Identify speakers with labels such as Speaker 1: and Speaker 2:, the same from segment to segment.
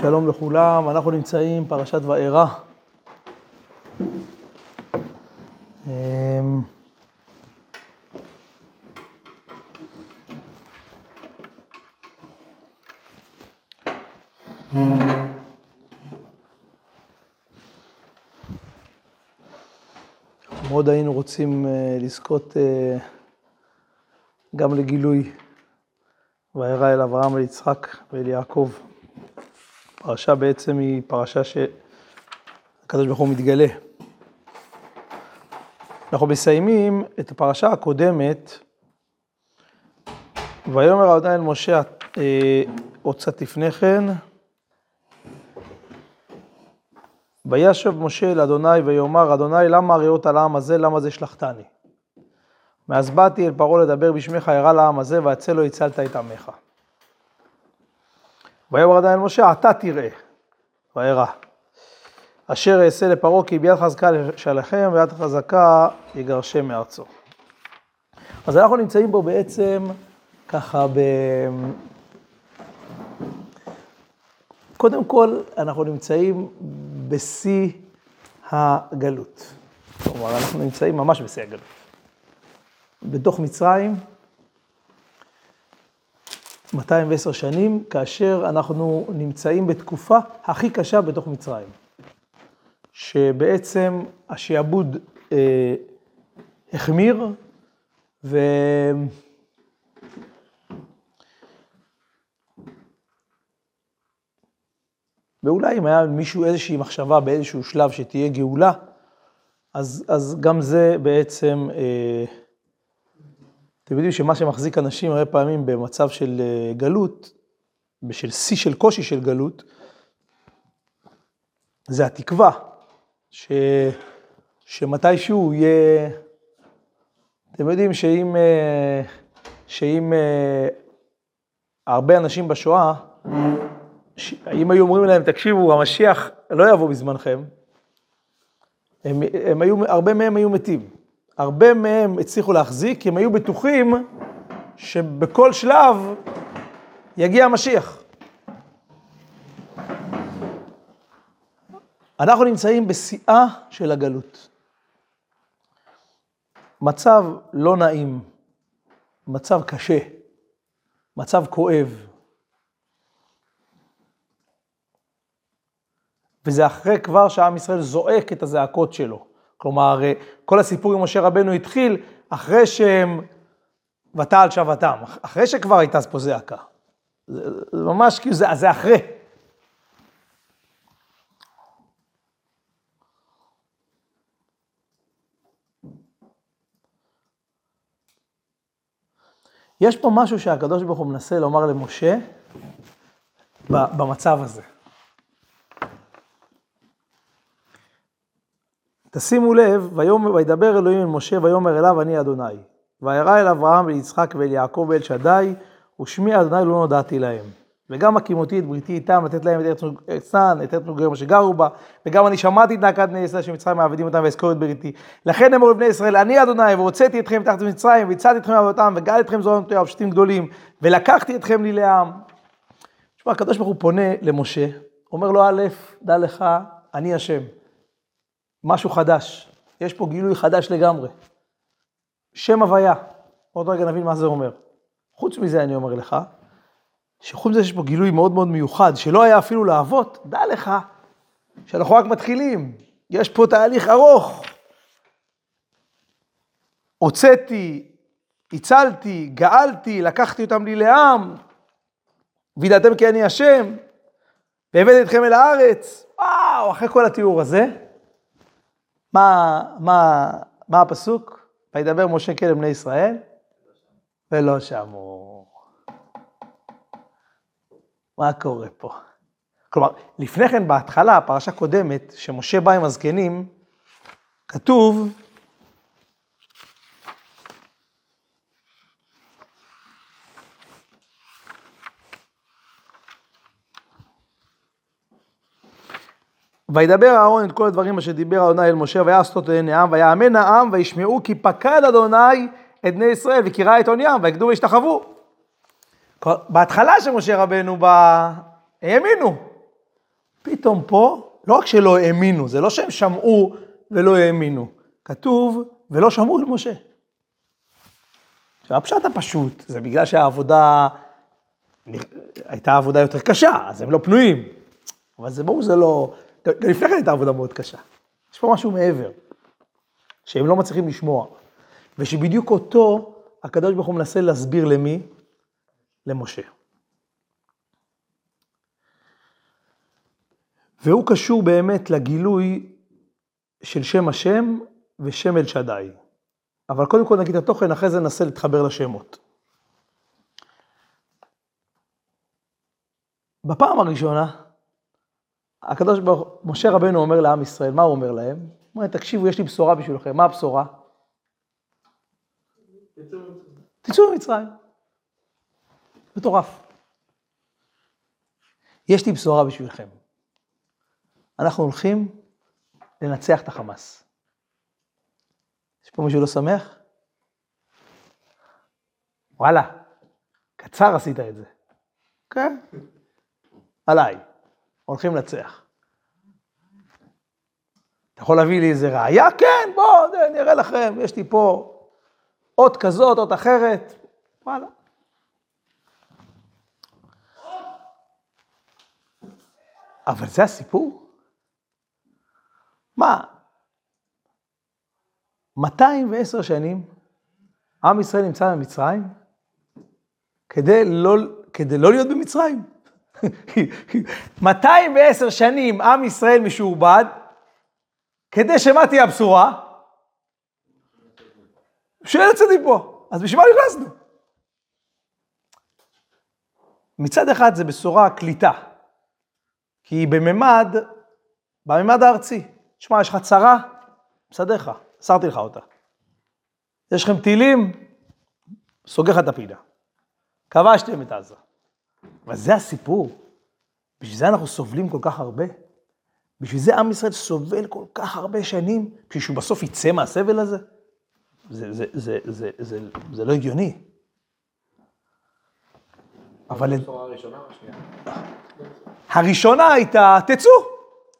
Speaker 1: שלום לכולם, אנחנו נמצאים פרשת וארא. אמ, מאוד היינו רוצים אה, לזכות אה, גם לגילוי וארא אל אברהם אל יצחק ואל יעקב. פרשה בעצם היא פרשה שהקדוש ברוך הוא מתגלה. אנחנו מסיימים את הפרשה הקודמת, ויאמר אדוני אל משה, אה, קצת לפני כן, וישב משה אל אדוני ויאמר, אדוני למה הריאות על העם הזה, למה זה שלחתני? מאז באתי אל פרעה לדבר בשמך, ירא לעם הזה, והצל לו הצלת את עמך. ויאמר אדוני אל משה, אתה תראה, וארא. אשר אעשה לפרעה כי ביד חזקה לשלכם, ויד חזקה יגרשם מארצו. אז אנחנו נמצאים פה בעצם ככה ב... קודם כל, אנחנו נמצאים בשיא הגלות. כלומר, אנחנו נמצאים ממש בשיא הגלות. בתוך מצרים, 210 שנים, כאשר אנחנו נמצאים בתקופה הכי קשה בתוך מצרים. שבעצם השעבוד אה, החמיר, ו... ואולי אם היה מישהו איזושהי מחשבה באיזשהו שלב שתהיה גאולה, אז, אז גם זה בעצם, אה, אתם יודעים שמה שמחזיק אנשים הרבה פעמים במצב של אה, גלות, בשל שיא של קושי של גלות, זה התקווה, ש, שמתישהו יהיה, אתם יודעים שאם, אה, שאם אה, הרבה אנשים בשואה, אם היו אומרים להם, תקשיבו, המשיח לא יבוא בזמנכם, הם, הם היו, הרבה מהם היו מתים. הרבה מהם הצליחו להחזיק, כי הם היו בטוחים שבכל שלב יגיע המשיח. אנחנו נמצאים בשיאה של הגלות. מצב לא נעים, מצב קשה, מצב כואב. וזה אחרי כבר שעם ישראל זועק את הזעקות שלו. כלומר, כל הסיפור עם משה רבנו התחיל אחרי שהם, ותעל שבתם, אחרי שכבר הייתה פה זעקה. זה, זה ממש כאילו, זה, זה אחרי. יש פה משהו שהקדוש ברוך הוא מנסה לומר למשה במצב הזה. תשימו לב, וידבר אלוהים אל משה ויאמר אליו אני אדוני. וירא אל אברהם ואל יצחק ואל יעקב ואל שדי, ושמי אדוני לא נודעתי להם. וגם הקימותי את בריתי איתם, לתת להם את ארץ ארצן, את ארץ מגורים שגרו בה, וגם אני שמעתי את נאקת בני ישראל שמצרים מעבדים אותם ואזכור את בריתי. לכן אמרו לבני ישראל, אני אדוני, והוצאתי אתכם תחת מצרים, והצעתי אתכם מעבודתם, וגאל אתכם זרוע נטויה ופשטים גדולים, ולקחתי אתכם לי לעם. תשמע, הקדוש ברוך הוא פונה למשה, אומר לו, א', דע לך, אני השם. משהו חדש. יש פה גילוי חדש לגמרי. שם הוויה. עוד רגע נבין מה זה אומר. חוץ מזה אני אומר לך, שחוץ מזה שיש פה גילוי מאוד מאוד מיוחד, שלא היה אפילו לאבות, דע לך שאנחנו רק מתחילים. יש פה תהליך ארוך. הוצאתי, הצלתי, גאלתי, לקחתי אותם לי לעם, וידעתם כי אני השם, והבאתי אתכם אל הארץ. וואו, אחרי כל התיאור הזה, מה, מה, מה הפסוק? וידבר משה כן לבני ישראל, ולא שמעו. מה קורה פה? כלומר, לפני כן, בהתחלה, פרשה קודמת, שמשה בא עם הזקנים, כתוב, וידבר אהרון את כל הדברים אשר דיבר אדוני אל משה, ויעשתות לעיני העם, ויאמן העם, וישמעו כי פקד אדוני את בני ישראל, וקרא את עוניים, ויקדו וישתחוו. בהתחלה שמשה רבנו בא, האמינו. פתאום פה, לא רק שלא האמינו, זה לא שהם שמעו ולא האמינו, כתוב, ולא שמעו למשה. עכשיו, הפשט הפשוט, זה בגלל שהעבודה הייתה עבודה יותר קשה, אז הם לא פנויים. אבל זה ברור שזה לא... לפני כן הייתה עבודה מאוד קשה. יש פה משהו מעבר, שהם לא מצליחים לשמוע. ושבדיוק אותו הקדוש ברוך הוא מנסה להסביר למי? למשה. והוא קשור באמת לגילוי של שם השם ושם אל שדי. אבל קודם כל נגיד את התוכן, אחרי זה ננסה להתחבר לשמות. בפעם הראשונה, הקדוש ברוך הוא, משה רבנו אומר לעם ישראל, מה הוא אומר להם? הוא אומר, תקשיבו, יש לי בשורה בשבילכם, מה הבשורה? תצאו ממצרים. מטורף. יש לי בשורה בשבילכם. אנחנו הולכים לנצח את החמאס. יש פה מישהו לא שמח? וואלה, קצר עשית את זה. כן? עליי. הולכים לנצח. אתה יכול להביא לי איזה ראייה? כן, בוא, אני אראה לכם, יש לי פה אות כזאת, אות אחרת. וואלה. אבל זה הסיפור? מה? 210 שנים עם ישראל נמצא במצרים כדי לא, כדי לא להיות במצרים. 210 שנים עם ישראל משועבד, כדי שמה תהיה הבשורה? שאין הצדיק פה. אז בשביל מה נכנסנו? מצד אחד זה בשורה קליטה, כי היא בממד, בממד הארצי. תשמע, יש לך צרה, מסדר לך, מסרתי לך אותה. יש לכם טילים, סוגר לך את הפינה. כבשתם את עזה. אבל זה הסיפור. בשביל זה אנחנו סובלים כל כך הרבה. בשביל זה עם ישראל סובל כל כך הרבה שנים, בשביל שהוא בסוף יצא מהסבל הזה. זה, זה, זה, זה, זה, זה לא הגיוני. אבל... הראשונה הייתה, תצאו,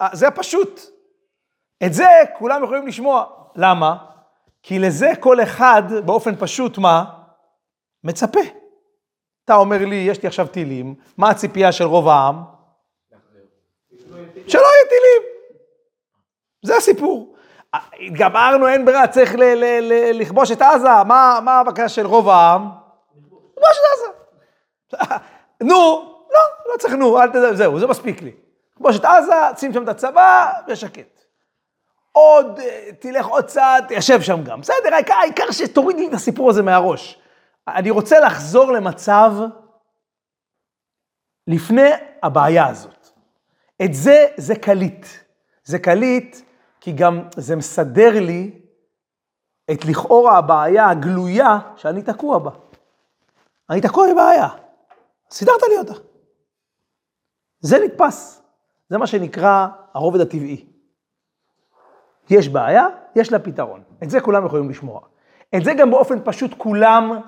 Speaker 1: אה, זה פשוט. את זה כולם יכולים לשמוע. למה? כי לזה כל אחד באופן פשוט מה? מצפה. אתה אומר לי, יש לי עכשיו טילים, מה הציפייה של רוב העם? שלא יהיו טילים. זה הסיפור. התגברנו, אין ברירה, צריך לכבוש את עזה. מה, מה הבקשה של רוב העם? לכבוש את עזה. נו, לא, לא צריך נו, אל תדע, זהו, זה מספיק לי. לכבוש את עזה, שים שם את הצבא, ושקט. עוד, תלך עוד צעד, תיישב שם גם. בסדר, העיקר, העיקר שתוריד לי את הסיפור הזה מהראש. אני רוצה לחזור למצב לפני הבעיה הזאת. את זה, זה קליט. זה קליט כי גם זה מסדר לי את לכאורה הבעיה הגלויה שאני תקוע בה. אני תקוע בבעיה. סידרת לי אותה. זה נתפס. זה מה שנקרא הרובד הטבעי. יש בעיה, יש לה פתרון. את זה כולם יכולים לשמוע. את זה גם באופן פשוט כולם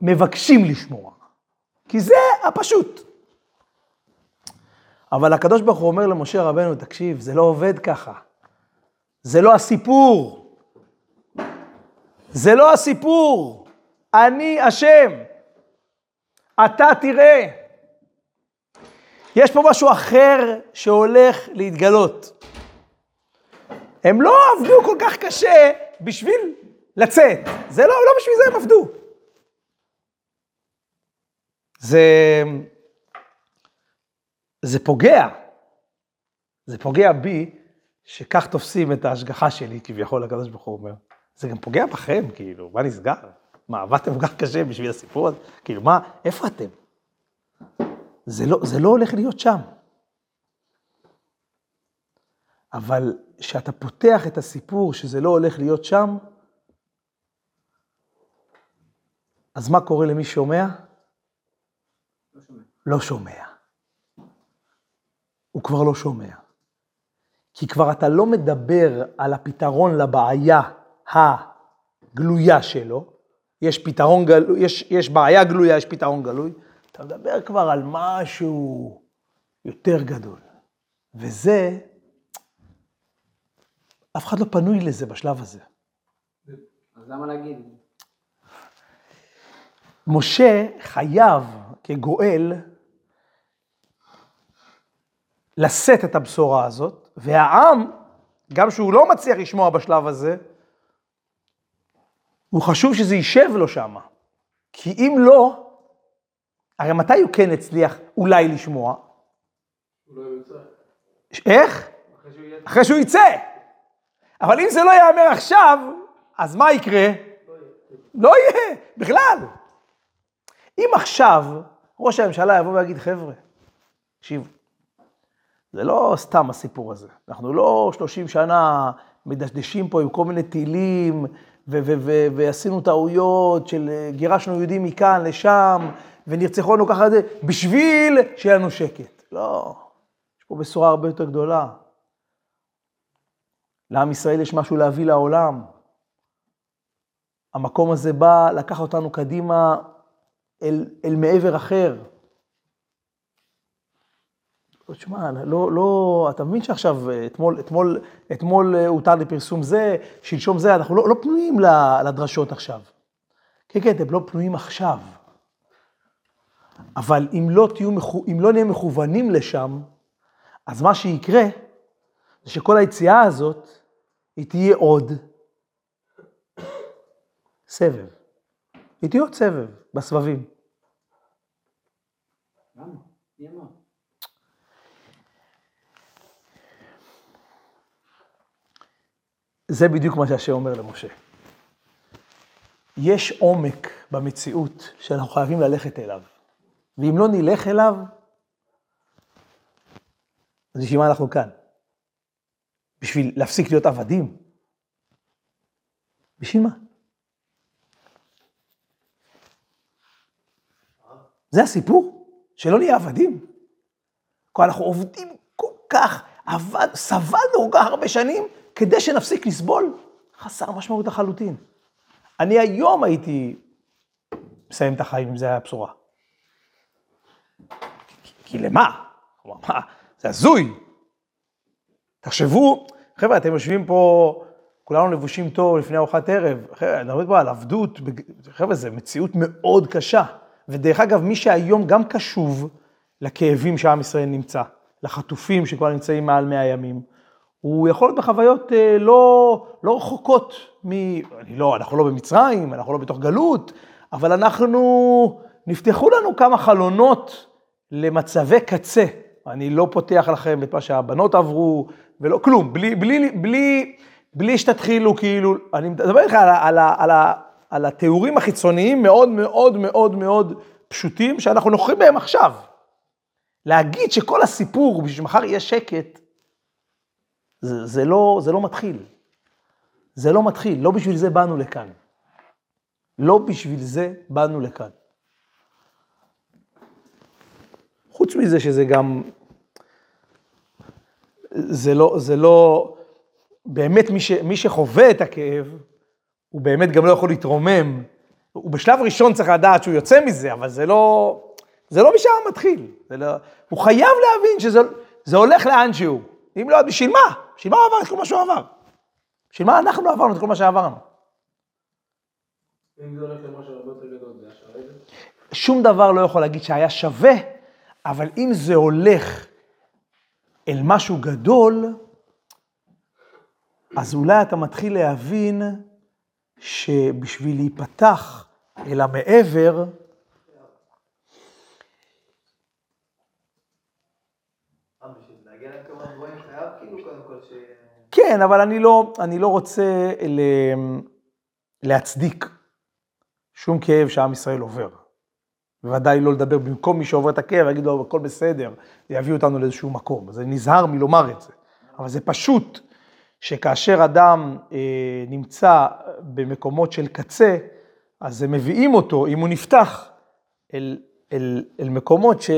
Speaker 1: מבקשים לשמוע. כי זה הפשוט. אבל הקדוש ברוך הוא אומר למשה רבנו, תקשיב, זה לא עובד ככה. זה לא הסיפור. זה לא הסיפור. אני אשם. אתה תראה. יש פה משהו אחר שהולך להתגלות. הם לא עבדו כל כך קשה בשביל לצאת. זה לא, לא בשביל זה הם עבדו. זה, זה פוגע. זה פוגע בי, שכך תופסים את ההשגחה שלי, כביכול הקדוש ברוך הוא אומר. זה גם פוגע בכם, כאילו, מה נסגר? מה, עבדתם כל כך קשה בשביל הסיפור הזה? כאילו, מה, איפה אתם? זה לא, זה לא הולך להיות שם. אבל כשאתה פותח את הסיפור שזה לא הולך להיות שם, אז מה קורה למי שומע? לא שומע. הוא כבר לא שומע. כי כבר אתה לא מדבר על הפתרון לבעיה הגלויה שלו, יש פתרון גלוי, יש, יש בעיה גלויה, יש פתרון גלוי, אתה מדבר כבר על משהו יותר גדול. וזה, אף אחד לא פנוי לזה בשלב הזה.
Speaker 2: אז למה להגיד?
Speaker 1: משה חייב כגואל לשאת את הבשורה הזאת, והעם, גם שהוא לא מצליח לשמוע בשלב הזה, הוא חשוב שזה יישב לו שם. כי אם לא, הרי מתי הוא כן הצליח אולי לשמוע?
Speaker 2: הוא לא.
Speaker 1: איך?
Speaker 2: אחרי שהוא יהיה...
Speaker 1: אחרי שהוא יצא. אבל אם זה לא ייאמר עכשיו, אז מה יקרה? לא יהיה, בכלל. אם עכשיו ראש הממשלה יבוא ויגיד, חבר'ה, תקשיבו, זה לא סתם הסיפור הזה. אנחנו לא 30 שנה מדשדשים פה עם כל מיני טילים, ו- ו- ו- ועשינו טעויות של אה, גירשנו יהודים מכאן לשם, ונרצחו לנו ככה, זה, בשביל שיהיה לנו שקט. לא, יש פה בשורה הרבה יותר גדולה. לעם ישראל יש משהו להביא לעולם. המקום הזה בא לקח אותנו קדימה אל, אל מעבר אחר. תשמע, לא, לא, אתה מבין שעכשיו, אתמול, אתמול, אתמול הותר לפרסום זה, שלשום זה, אנחנו לא, לא פנויים לדרשות עכשיו. כן, כן, אתם לא פנויים עכשיו. אבל אם לא, תהיו, אם לא נהיה מכוונים לשם, אז מה שיקרה, זה שכל היציאה הזאת, היא תהיה עוד סבב. היא תהיה עוד סבב בסבבים.
Speaker 2: למה? מי אמר?
Speaker 1: זה בדיוק מה שהשם אומר למשה. יש עומק במציאות שאנחנו חייבים ללכת אליו. ואם לא נלך אליו, אז בשביל מה אנחנו כאן? בשביל להפסיק להיות עבדים? בשביל מה? זה הסיפור? שלא נהיה עבדים? כל אנחנו עובדים כל כך, עבד, סבלנו כל כך הרבה שנים, כדי שנפסיק לסבול, חסר משמעות לחלוטין. אני היום הייתי מסיים את החיים אם זה היה הבשורה. כי, למה? מה? זה הזוי. תחשבו, חבר'ה, אתם יושבים פה, כולנו לבושים טוב לפני ארוחת ערב, חבר'ה, מדברים פה על עבדות, חבר'ה, זו מציאות מאוד קשה. ודרך אגב, מי שהיום גם קשוב לכאבים שעם ישראל נמצא, לחטופים שכבר נמצאים מעל 100 ימים, הוא יכול להיות בחוויות אה, לא, לא רחוקות מ... אני לא, אנחנו לא במצרים, אנחנו לא בתוך גלות, אבל אנחנו, נפתחו לנו כמה חלונות למצבי קצה. אני לא פותח לכם את מה שהבנות עברו, ולא, כלום, בלי, בלי, בלי, בלי שתתחילו כאילו, אני מדבר איתך על, על, על, על, על התיאורים החיצוניים מאוד מאוד מאוד מאוד פשוטים, שאנחנו נוכחים בהם עכשיו. להגיד שכל הסיפור, בשביל שמחר יהיה שקט, זה, זה, לא, זה לא מתחיל. זה לא מתחיל, לא בשביל זה באנו לכאן. לא בשביל זה באנו לכאן. חוץ מזה שזה גם, זה לא, זה לא, באמת מי, ש, מי שחווה את הכאב, הוא באמת גם לא יכול להתרומם. הוא בשלב ראשון צריך לדעת שהוא יוצא מזה, אבל זה לא, זה לא משם מתחיל. לא, הוא חייב להבין שזה הולך לאן שהוא. אם לא, בשביל מה? בשביל מה הוא עבר את כל מה שהוא עבר? בשביל מה אנחנו עברנו את כל מה שעברנו? שום דבר לא יכול להגיד שהיה שווה, אבל אם זה הולך אל משהו גדול, אז אולי אתה מתחיל להבין שבשביל להיפתח אל המעבר, כן, אבל אני לא, אני לא רוצה ל... להצדיק שום כאב שעם ישראל עובר. בוודאי לא לדבר במקום מי שעובר את הכאב, להגיד לו, הכל בסדר, זה יביא אותנו לאיזשהו מקום. אז אני נזהר מלומר את זה. אבל זה פשוט שכאשר אדם אה, נמצא במקומות של קצה, אז הם מביאים אותו, אם הוא נפתח, אל, אל, אל מקומות ש...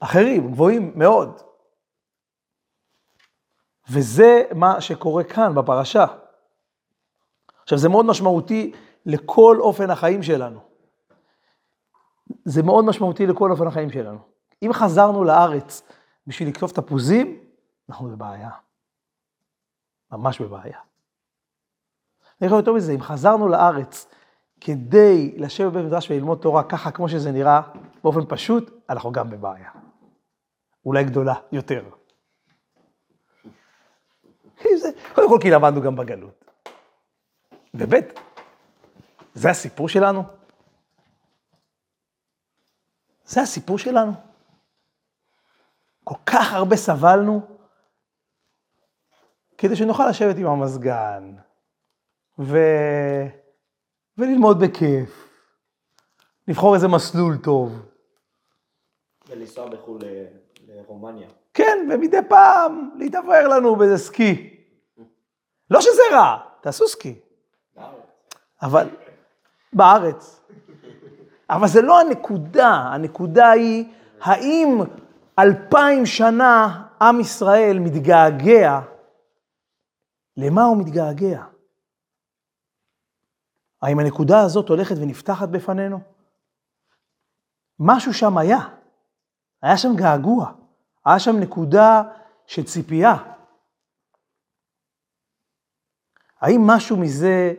Speaker 1: אחרים, גבוהים מאוד. וזה מה שקורה כאן בפרשה. עכשיו, זה מאוד משמעותי לכל אופן החיים שלנו. זה מאוד משמעותי לכל אופן החיים שלנו. אם חזרנו לארץ בשביל לקטוף תפוזים, אנחנו בבעיה. ממש בבעיה. אני יכול יותר מזה, אם חזרנו לארץ כדי לשבת בבית מדרש וללמוד תורה ככה כמו שזה נראה, באופן פשוט, אנחנו גם בבעיה. אולי גדולה יותר. קודם כל כי למדנו גם בגלות. וב' זה הסיפור שלנו? זה הסיפור שלנו? כל כך הרבה סבלנו כדי שנוכל לשבת עם המזגן ו... וללמוד בכיף, לבחור איזה מסלול טוב.
Speaker 3: ולנסוע בחו"ל לרומניה.
Speaker 1: כן, ומדי פעם להתאוורר לנו באיזה סקי. לא שזה רע, תעשו סקי, אבל בארץ. אבל זה לא הנקודה, הנקודה היא, האם אלפיים שנה עם ישראל מתגעגע, למה הוא מתגעגע? האם הנקודה הזאת הולכת ונפתחת בפנינו? משהו שם היה, היה שם געגוע, היה שם נקודה של ציפייה. האם משהו מזה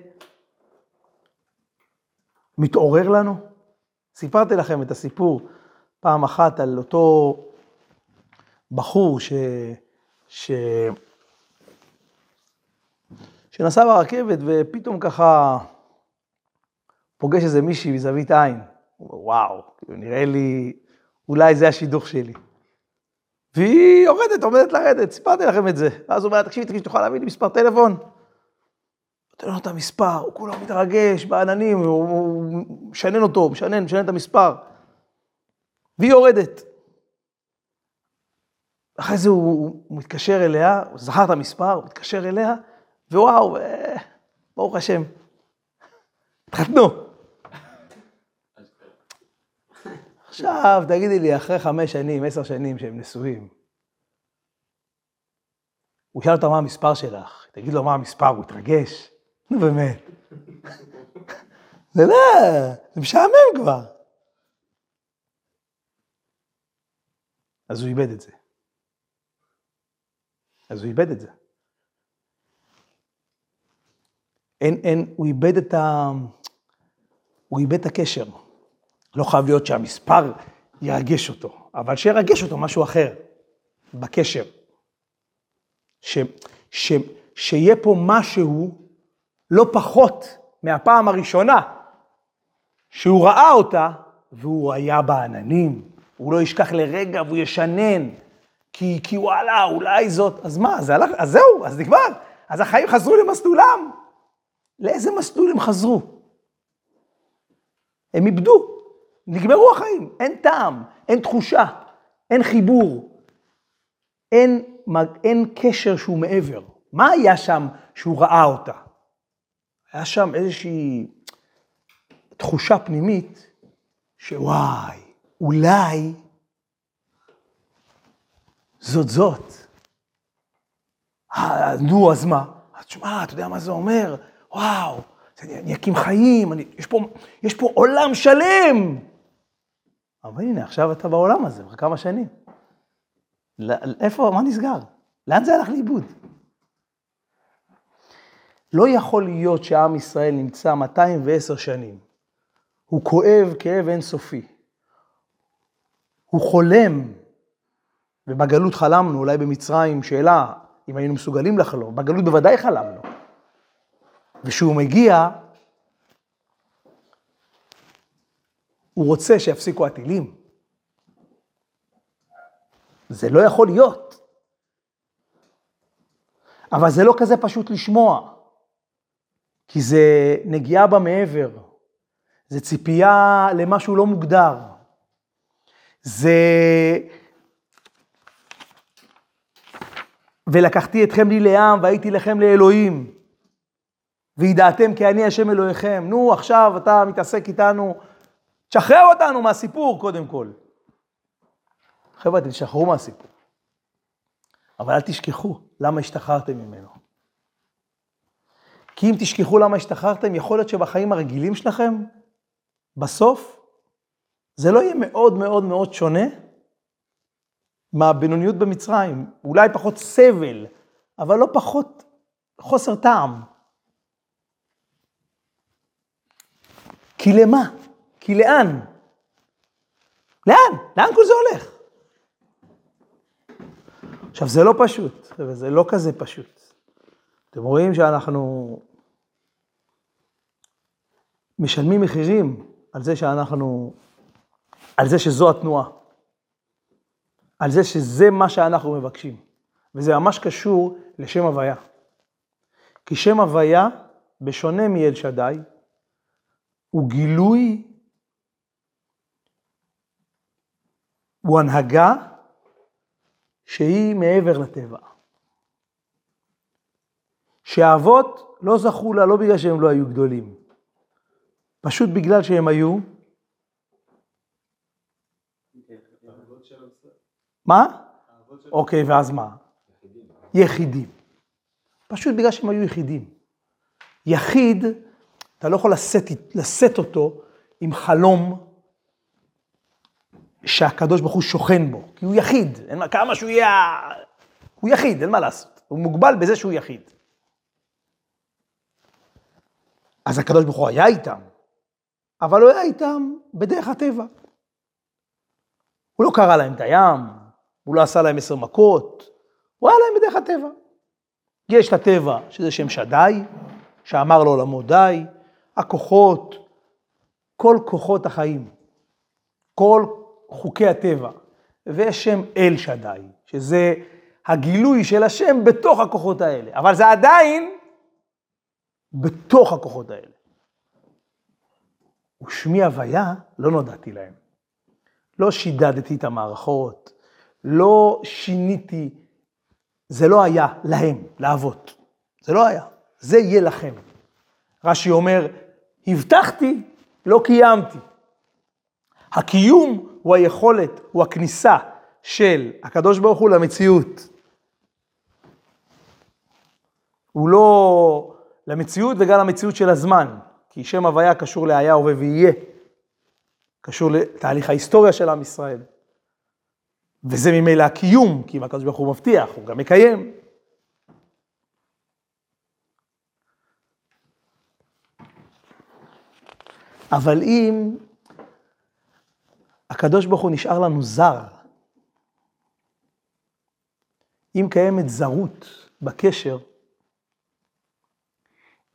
Speaker 1: מתעורר לנו? סיפרתי לכם את הסיפור פעם אחת על אותו בחור ש... ש... שנסע ברכבת ופתאום ככה פוגש איזה מישהי מזווית עין. וואו, כאילו, נראה לי, אולי זה השידוך שלי. והיא יורדת, עומדת לרדת, סיפרתי לכם את זה. ואז הוא אומר, תקשיבי, תקשיבי, תוכל להביא לי מספר טלפון? נותן לו את המספר, הוא כולו מתרגש, בעננים, הוא משנן אותו, משנן, משנן את המספר. והיא יורדת. אחרי זה הוא, הוא מתקשר אליה, הוא זכר את המספר, הוא מתקשר אליה, ווואו, אה, ברוך השם. התחתנו. עכשיו, תגידי לי, אחרי חמש שנים, עשר שנים שהם נשואים, הוא ישאל אותה מה המספר שלך, תגיד לו מה המספר, הוא יתרגש. נו באמת. זה לא, זה משעמם כבר. אז הוא איבד את זה. אז הוא איבד את זה. אין, אין, הוא איבד את ה... הוא איבד את הקשר. לא חייב להיות שהמספר ירגש אותו, אבל שירגש אותו משהו אחר, בקשר. ש, ש, שיהיה פה משהו לא פחות מהפעם הראשונה שהוא ראה אותה, והוא היה בעננים, הוא לא ישכח לרגע והוא ישנן, כי, כי וואלה, אולי זאת, אז מה, זה הלך, אז זהו, אז נגמר, אז החיים חזרו למסלולם. לאיזה מסלול הם חזרו? הם איבדו, נגמרו החיים, אין טעם, אין תחושה, אין חיבור, אין, אין קשר שהוא מעבר. מה היה שם שהוא ראה אותה? היה שם איזושהי תחושה פנימית שוואי, אולי זאת זאת. אה, נו, אז מה? אז תשמע, אתה יודע מה זה אומר? וואו, אני, אקים חיים, אני, יש, פה, יש פה עולם שלם. אבל הנה, עכשיו אתה בעולם הזה, כבר כמה שנים. איפה, מה נסגר? לאן זה הלך לאיבוד? לא יכול להיות שעם ישראל נמצא 210 שנים. הוא כואב כאב אינסופי. הוא חולם, ובגלות חלמנו, אולי במצרים, שאלה אם היינו מסוגלים לחלום, בגלות בוודאי חלמנו. וכשהוא מגיע, הוא רוצה שיפסיקו הטילים. זה לא יכול להיות. אבל זה לא כזה פשוט לשמוע, כי זה נגיעה במעבר, זה ציפייה למשהו לא מוגדר. זה... ולקחתי אתכם לי לעם והייתי לכם לאלוהים. וידעתם כי אני השם אלוהיכם. נו, עכשיו אתה מתעסק איתנו, תשחרר אותנו מהסיפור קודם כל. חבר'ה, תשחררו מהסיפור. אבל אל תשכחו למה השתחררתם ממנו. כי אם תשכחו למה השתחררתם, יכול להיות שבחיים הרגילים שלכם, בסוף, זה לא יהיה מאוד מאוד מאוד שונה מהבינוניות במצרים. אולי פחות סבל, אבל לא פחות חוסר טעם. כי למה? כי לאן? לאן? לאן כל זה הולך? עכשיו, זה לא פשוט, חבר'ה, זה לא כזה פשוט. אתם רואים שאנחנו משלמים מחירים על זה שאנחנו, על זה שזו התנועה, על זה שזה מה שאנחנו מבקשים. וזה ממש קשור לשם הוויה. כי שם הוויה, בשונה מאל שדי, הוא גילוי, הוא הנהגה שהיא מעבר לטבע. שהאבות לא זכו לה לא בגלל שהם לא היו גדולים, פשוט בגלל שהם היו... מה? אוקיי, ואז מה? יחידים. פשוט בגלל שהם היו יחידים. יחיד, אתה לא יכול לשאת, אותו עם חלום שהקדוש ברוך הוא שוכן בו, כי הוא יחיד, אין מה, כמה שהוא יהיה, הוא יחיד, אין מה לעשות, הוא מוגבל בזה שהוא יחיד. אז הקדוש ברוך הוא היה איתם, אבל הוא היה איתם בדרך הטבע. הוא לא קרא להם את הים, הוא לא עשה להם עשר מכות, הוא היה להם בדרך הטבע. יש את הטבע, שזה שם שדי, שאמר לעולמו די, הכוחות, כל כוחות החיים, כל חוקי הטבע, ויש שם אל שדי, שזה הגילוי של השם בתוך הכוחות האלה, אבל זה עדיין בתוך הכוחות האלה. ושמי הוויה לא נודעתי להם. לא שידדתי את המערכות, לא שיניתי, זה לא היה להם, לאבות. זה לא היה, זה יהיה לכם. רש"י אומר, הבטחתי, לא קיימתי. הקיום הוא היכולת, הוא הכניסה של הקדוש ברוך הוא למציאות. הוא לא למציאות וגם למציאות של הזמן, כי שם הוויה קשור להיה, הווה ויהיה. קשור לתהליך ההיסטוריה של עם ישראל. וזה ממילא הקיום, כי אם הקדוש ברוך הוא מבטיח, הוא גם מקיים. אבל אם הקדוש ברוך הוא נשאר לנו זר, אם קיימת זרות בקשר,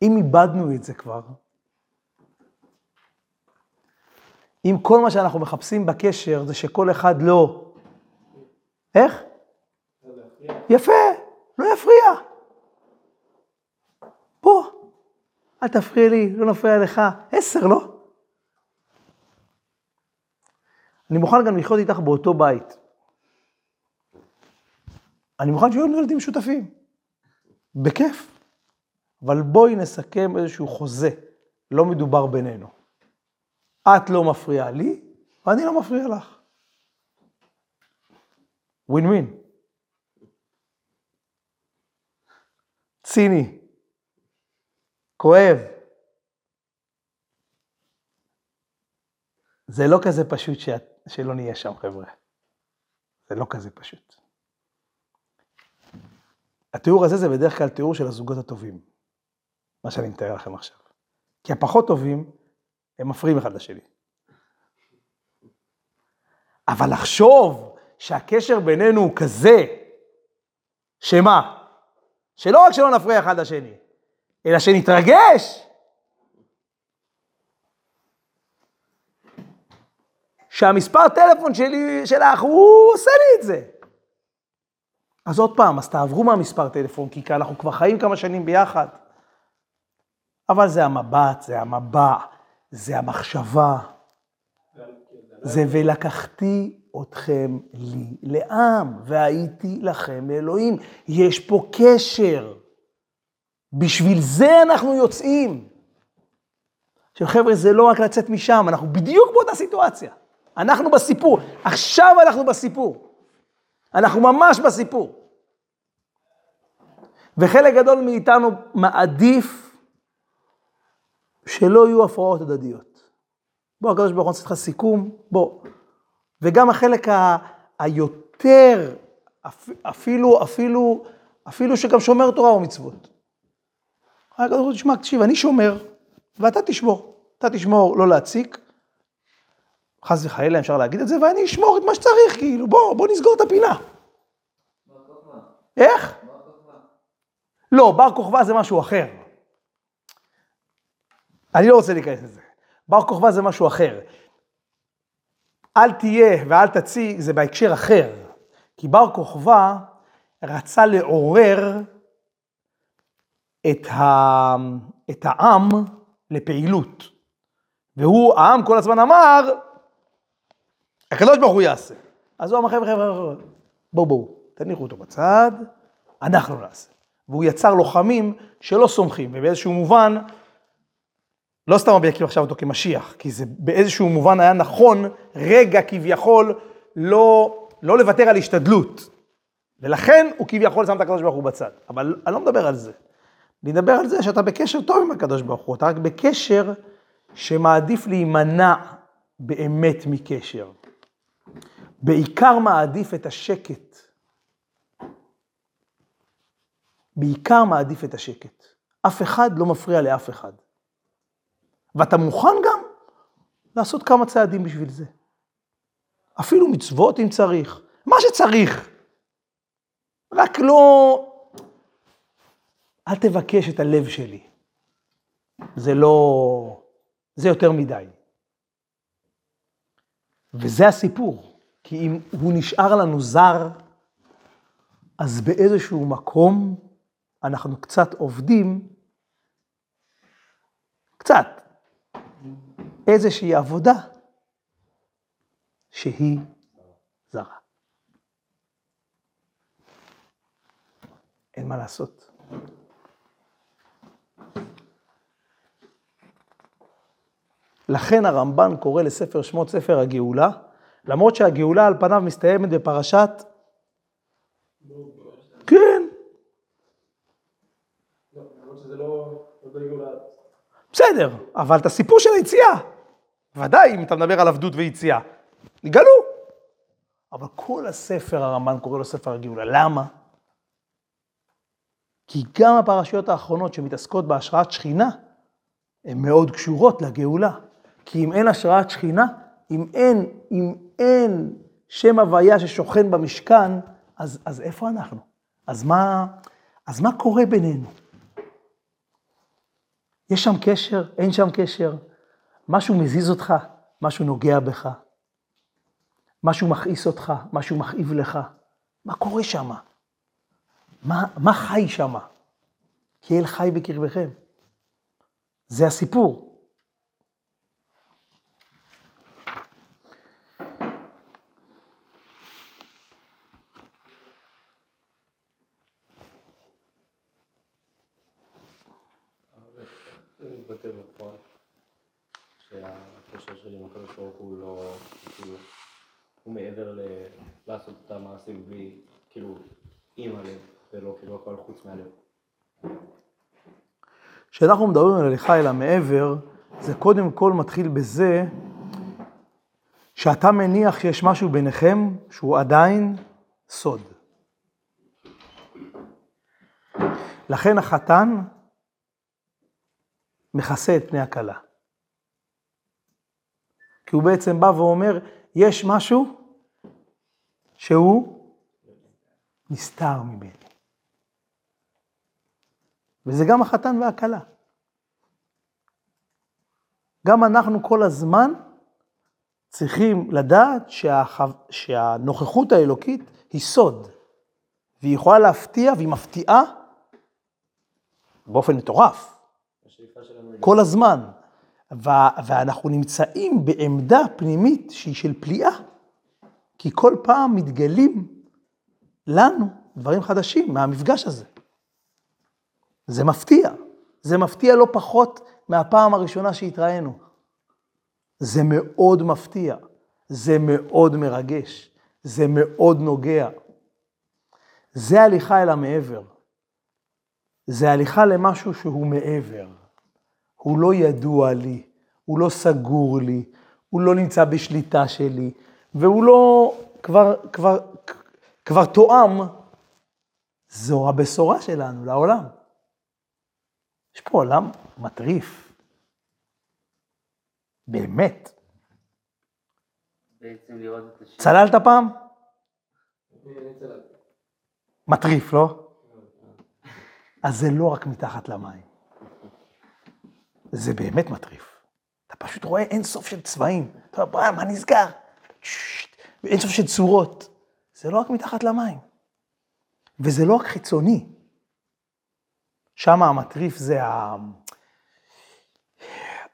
Speaker 1: אם איבדנו את זה כבר, אם כל מה שאנחנו מחפשים בקשר זה שכל אחד לא... איך? יפה, לא יפריע. פה, אל תפריע לי, לא נפריע לך. עשר, לא? אני מוכן גם לחיות איתך באותו בית. אני מוכן שיהיו לנו ילדים משותפים. בכיף. אבל בואי נסכם איזשהו חוזה, לא מדובר בינינו. את לא מפריעה לי, ואני לא מפריע לך. ווין ווין. ציני. כואב. זה לא כזה פשוט שאת, שלא נהיה שם, חבר'ה. זה לא כזה פשוט. התיאור הזה זה בדרך כלל תיאור של הזוגות הטובים, מה שאני מתאר לכם עכשיו. כי הפחות טובים, הם מפריעים אחד לשני. אבל לחשוב שהקשר בינינו הוא כזה, שמה? שלא רק שלא נפריע אחד לשני, אלא שנתרגש. שהמספר טלפון שלי, שלך, הוא עושה לי את זה. אז עוד פעם, אז תעברו מהמספר טלפון, כי אנחנו כבר חיים כמה שנים ביחד. אבל זה המבט, זה המבע, זה המחשבה. זה ולקחתי אתכם לי לעם, והייתי לכם לאלוהים. יש פה קשר. בשביל זה אנחנו יוצאים. עכשיו חבר'ה, זה לא רק לצאת משם, אנחנו בדיוק באותה סיטואציה. אנחנו בסיפור. עכשיו אנחנו בסיפור. אנחנו ממש בסיפור. וחלק גדול מאיתנו מעדיף שלא יהיו הפרעות הדדיות. בוא, הקדוש ברוך הוא נעשה לך סיכום, בוא. וגם החלק ה... יותר, אפ- אפילו, אפילו, אפילו שגם שומר תורה ומצוות. הקדוש ברוך הוא, תשמע, תקשיב, אני שומר, ואתה תשמור. אתה תשמור לא להציק, חס וחלילה אפשר להגיד את זה, ואני אשמור את מה שצריך, כאילו, בוא, בוא נסגור את הפינה. איך? לא, בר כוכבא זה משהו אחר. אני לא רוצה להיכנס לזה. בר כוכבא זה משהו אחר. אל תהיה ואל תציג, זה בהקשר אחר. כי בר כוכבא רצה לעורר את, ה... את העם לפעילות. והוא, העם כל הזמן אמר, הקדוש ברוך הוא יעשה. אז הוא אמר, חבר'ה, חבר'ה, בואו, בואו, תניחו אותו בצד, אנחנו נעשה. והוא יצר לוחמים שלא סומכים, ובאיזשהו מובן, לא סתם רבי עקיבא עכשיו אותו כמשיח, כי זה באיזשהו מובן היה נכון, רגע כביכול, לא, לא לוותר על השתדלות. ולכן הוא כביכול שם את הקדוש ברוך הוא בצד. אבל אני לא מדבר על זה. אני מדבר על זה שאתה בקשר טוב עם הקדוש ברוך הוא, אתה רק בקשר שמעדיף להימנע באמת מקשר. בעיקר מעדיף את השקט. בעיקר מעדיף את השקט. אף אחד לא מפריע לאף אחד. ואתה מוכן גם לעשות כמה צעדים בשביל זה. אפילו מצוות אם צריך, מה שצריך. רק לא... אל תבקש את הלב שלי. זה לא... זה יותר מדי. וזה הסיפור. כי אם הוא נשאר לנו זר, אז באיזשהו מקום אנחנו קצת עובדים, קצת, איזושהי עבודה שהיא זרה. אין מה לעשות. לכן הרמב"ן קורא לספר שמות ספר הגאולה, למרות שהגאולה על פניו מסתיימת בפרשת... כן. בסדר, אבל את הסיפור של היציאה, ודאי אם אתה מדבר על עבדות ויציאה, נגאלו. אבל כל הספר הרמב"ן קורא לו ספר הגאולה, למה? כי גם הפרשיות האחרונות שמתעסקות בהשראת שכינה, הן מאוד קשורות לגאולה. כי אם אין השראת שכינה, אם אין, אם אין שם הוויה ששוכן במשכן, אז, אז איפה אנחנו? אז מה, אז מה קורה בינינו? יש שם קשר? אין שם קשר? משהו מזיז אותך? משהו נוגע בך? משהו מכעיס אותך? משהו מכאיב לך? מה קורה שם? מה, מה חי שם? כי אל חי בקרבכם. זה הסיפור.
Speaker 3: זה מתבטא בפועל, שהקשר שלי עם הקדוש ברוך הוא לא, כאילו, הוא מעבר ל... לעשות את המעשים בלי, כאילו, עם הלב, ולא כאילו הכל חוץ מהלב.
Speaker 1: כשאנחנו מדברים על הליכה אל המעבר, זה קודם כל מתחיל בזה שאתה מניח שיש משהו ביניכם שהוא עדיין סוד. לכן החתן מכסה את פני הכלה. כי הוא בעצם בא ואומר, יש משהו שהוא נסתר ממני. וזה גם החתן והכלה. גם אנחנו כל הזמן צריכים לדעת שהח... שהנוכחות האלוקית היא סוד, והיא יכולה להפתיע, והיא מפתיעה באופן מטורף, כל הזמן. ואנחנו נמצאים בעמדה פנימית שהיא של פליאה, כי כל פעם מתגלים לנו דברים חדשים מהמפגש הזה. זה מפתיע. זה מפתיע לא פחות מהפעם הראשונה שהתראינו. זה מאוד מפתיע, זה מאוד מרגש, זה מאוד נוגע. זה הליכה אל המעבר. זה הליכה למשהו שהוא מעבר. הוא לא ידוע לי, הוא לא סגור לי, הוא לא נמצא בשליטה שלי, והוא לא, כבר, כבר, כבר תואם, זו הבשורה שלנו לעולם. יש פה עולם מטריף. באמת.
Speaker 4: בעצם לראות את השם.
Speaker 1: צללת פעם? מטריף, לא? אז זה לא רק מתחת למים. זה באמת מטריף. אתה פשוט רואה אין סוף של צבעים. אתה אומר, מה נסגר? אין סוף של צורות. זה לא רק מתחת למים. וזה לא רק חיצוני. שם המטריף זה ה...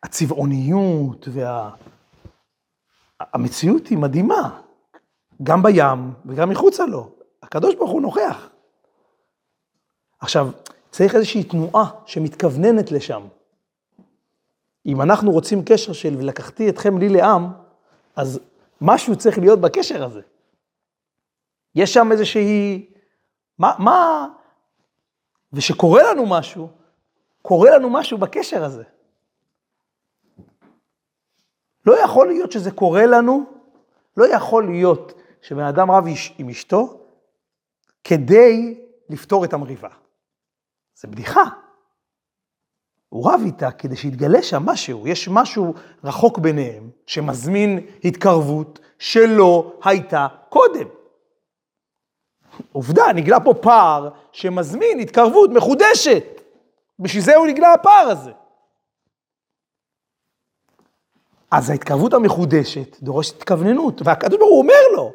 Speaker 1: הצבעוניות וה... המציאות היא מדהימה. גם בים וגם מחוצה לו. הקדוש ברוך הוא נוכח. עכשיו, צריך איזושהי תנועה שמתכווננת לשם. אם אנחנו רוצים קשר של ולקחתי אתכם לי לעם, אז משהו צריך להיות בקשר הזה. יש שם איזושהי... מה, מה... ושקורה לנו משהו, קורה לנו משהו בקשר הזה. לא יכול להיות שזה קורה לנו, לא יכול להיות שבן אדם רב עם אשתו כדי לפתור את המריבה. זה בדיחה. הוא רב איתה כדי שיתגלה שם משהו, יש משהו רחוק ביניהם שמזמין התקרבות שלא הייתה קודם. עובדה, נגלה פה פער שמזמין התקרבות מחודשת. בשביל זה הוא נגלה הפער הזה. אז ההתקרבות המחודשת דורשת התכווננות, והקדוש ברוך הוא אומר לו,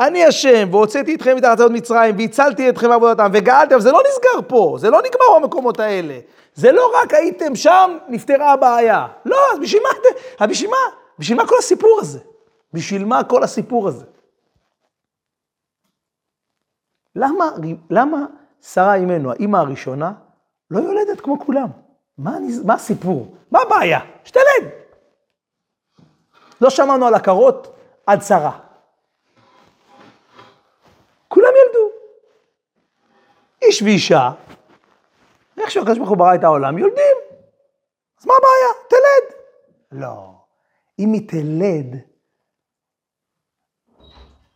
Speaker 1: אני השם, והוצאתי אתכם מתחת מצרים, והצלתי אתכם מעבודתם, וגאלתם, זה לא נסגר פה, זה לא נגמר במקומות האלה. זה לא רק הייתם שם, נפתרה הבעיה. לא, אז בשביל מה, בשביל מה? בשביל מה כל הסיפור הזה? בשביל מה כל הסיפור הזה? למה, למה שרה אימנו, האימא הראשונה, לא יולדת כמו כולם? מה, מה הסיפור? מה הבעיה? שתלד. לא שמענו על עקרות עד שרה. כולם ילדו. איש ואישה, איך שהקדוש ברוך הוא ברא את העולם, יולדים. אז מה הבעיה? תלד. לא. אם היא תלד,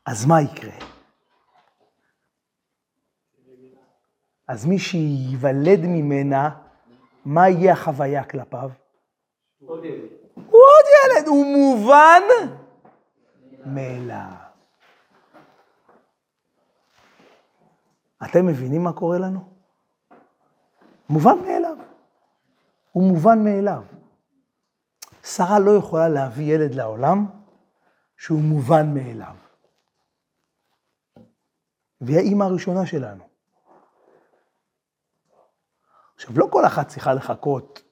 Speaker 1: אז מה יקרה? אז מי שייוולד ממנה, מה יהיה החוויה כלפיו?
Speaker 2: עוד ילד.
Speaker 1: הוא עוד ילד, הוא מובן מאליו. אתם מבינים מה קורה לנו? מובן מאליו. הוא מובן מאליו. שרה לא יכולה להביא ילד לעולם שהוא מובן מאליו. והיא האימא הראשונה שלנו. עכשיו, לא כל אחת צריכה לחכות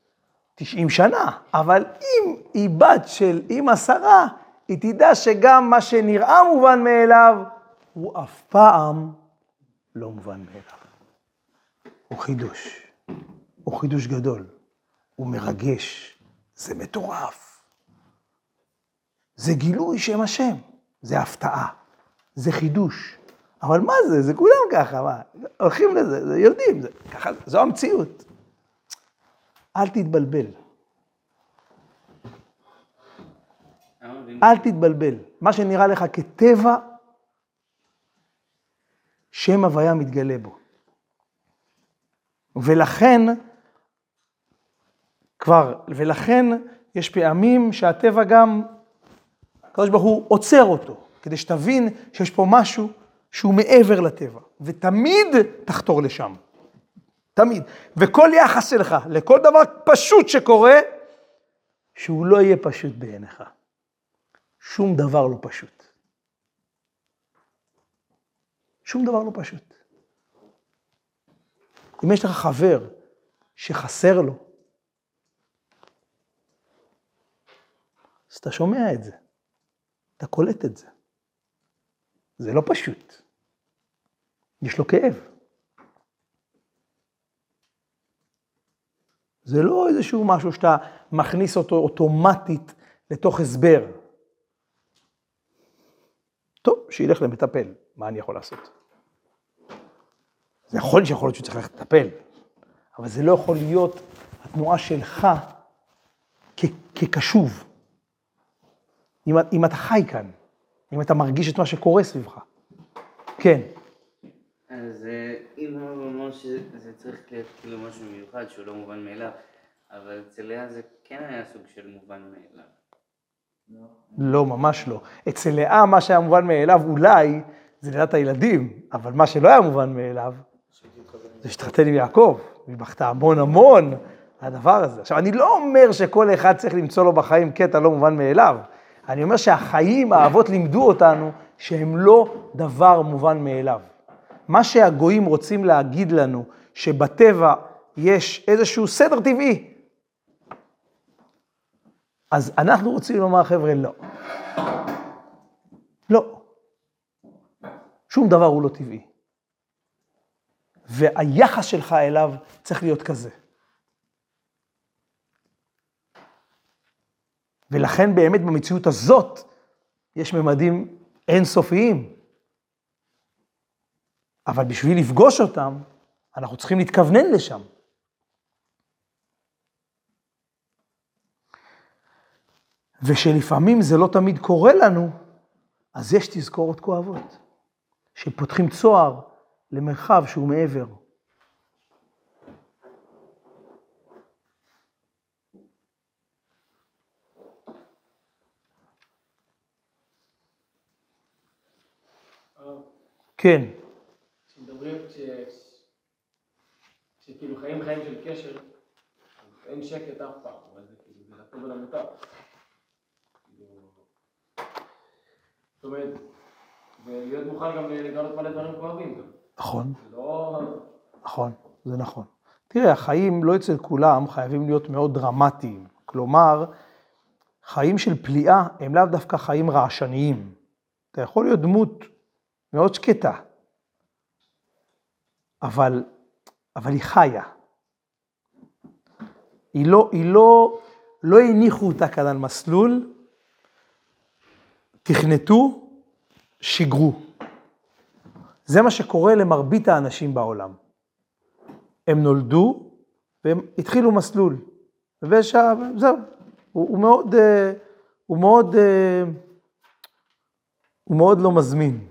Speaker 1: 90 שנה, אבל אם היא בת של אימא שרה, היא תדע שגם מה שנראה מובן מאליו, הוא אף פעם לא מובן מאליו. הוא חידוש, הוא חידוש גדול, הוא מרגש, זה מטורף. זה גילוי שם השם, זה הפתעה, זה חידוש. אבל מה זה? זה כולם ככה, מה? הולכים לזה, זה יודעים, זה, ככה, זו המציאות. אל תתבלבל. אל תתבלבל. מה שנראה לך כטבע, שם הוויה מתגלה בו. ולכן, כבר, ולכן יש פעמים שהטבע גם, הקדוש ברוך הוא עוצר אותו, כדי שתבין שיש פה משהו שהוא מעבר לטבע, ותמיד תחתור לשם. תמיד. וכל יחס שלך לכל דבר פשוט שקורה, שהוא לא יהיה פשוט בעיניך. שום דבר לא פשוט. שום דבר לא פשוט. אם יש לך חבר שחסר לו, אז אתה שומע את זה, אתה קולט את זה. זה לא פשוט. יש לו כאב. זה לא איזשהו משהו שאתה מכניס אותו אוטומטית לתוך הסבר. טוב, שילך למטפל, מה אני יכול לעשות? זה יכול שיכול להיות שהוא צריך ללכת לטפל, אבל זה לא יכול להיות התנועה שלך כ- כקשוב. אם, אם אתה חי כאן, אם אתה מרגיש את מה שקורה סביבך. כן.
Speaker 4: אז אה, אם הוא אומר שזה צריך להיות כאילו משהו מיוחד שהוא לא מובן מאליו, אבל אצל לאה זה כן היה סוג של מובן מאליו.
Speaker 1: לא, ממש לא. אצל לאה מה שהיה מובן מאליו אולי זה לידת הילדים, אבל מה שלא היה מובן מאליו זה שהתחתן עם יעקב, והיא בכתה המון המון הדבר הזה. עכשיו, אני לא אומר שכל אחד צריך למצוא לו בחיים קטע לא מובן מאליו. אני אומר שהחיים, האבות לימדו אותנו שהם לא דבר מובן מאליו. מה שהגויים רוצים להגיד לנו, שבטבע יש איזשהו סדר טבעי, אז אנחנו רוצים לומר, חבר'ה, לא. לא. שום דבר הוא לא טבעי. והיחס שלך אליו צריך להיות כזה. ולכן באמת במציאות הזאת יש ממדים אינסופיים. אבל בשביל לפגוש אותם, אנחנו צריכים להתכוונן לשם. ושלפעמים זה לא תמיד קורה לנו, אז יש תזכורות כואבות, שפותחים צוהר למרחב שהוא מעבר. כן,
Speaker 2: כשמדברים, כש... כשכאילו חיים חיים של קשר, אין שקט אף פעם, אבל זה כאילו, זה לטוב ולמוטב. כאילו... זאת אומרת, ולהיות מוכן גם לגלות מלא דברים כואבים גם.
Speaker 1: נכון,
Speaker 2: לא...
Speaker 1: נכון, זה נכון. תראה, החיים לא אצל כולם חייבים להיות מאוד דרמטיים. כלומר, חיים של פליאה הם לאו דווקא חיים רעשניים. אתה יכול להיות דמות מאוד שקטה, אבל, אבל היא חיה. היא לא, היא לא, לא הניחו אותה כאן על מסלול, תכנתו, שיגרו. זה מה שקורה למרבית האנשים בעולם. הם נולדו והם התחילו מסלול. ושם, זהו, הוא, הוא מאוד, אה, הוא מאוד, אה, הוא מאוד לא מזמין.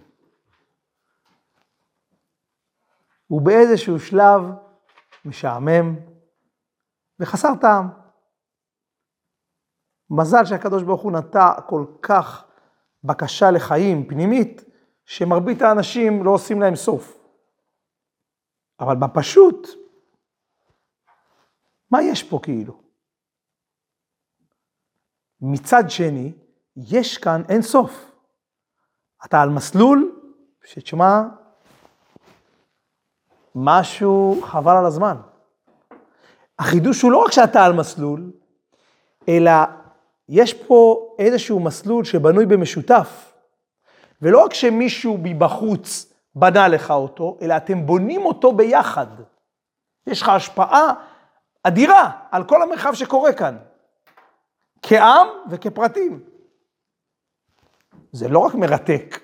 Speaker 1: הוא באיזשהו שלב משעמם וחסר טעם. מזל שהקדוש ברוך הוא נטע כל כך בקשה לחיים פנימית, שמרבית האנשים לא עושים להם סוף. אבל בפשוט, מה יש פה כאילו? מצד שני, יש כאן אין סוף. אתה על מסלול שתשמע, משהו חבל על הזמן. החידוש הוא לא רק שאתה על מסלול, אלא יש פה איזשהו מסלול שבנוי במשותף. ולא רק שמישהו מבחוץ בנה לך אותו, אלא אתם בונים אותו ביחד. יש לך השפעה אדירה על כל המרחב שקורה כאן, כעם וכפרטים. זה לא רק מרתק,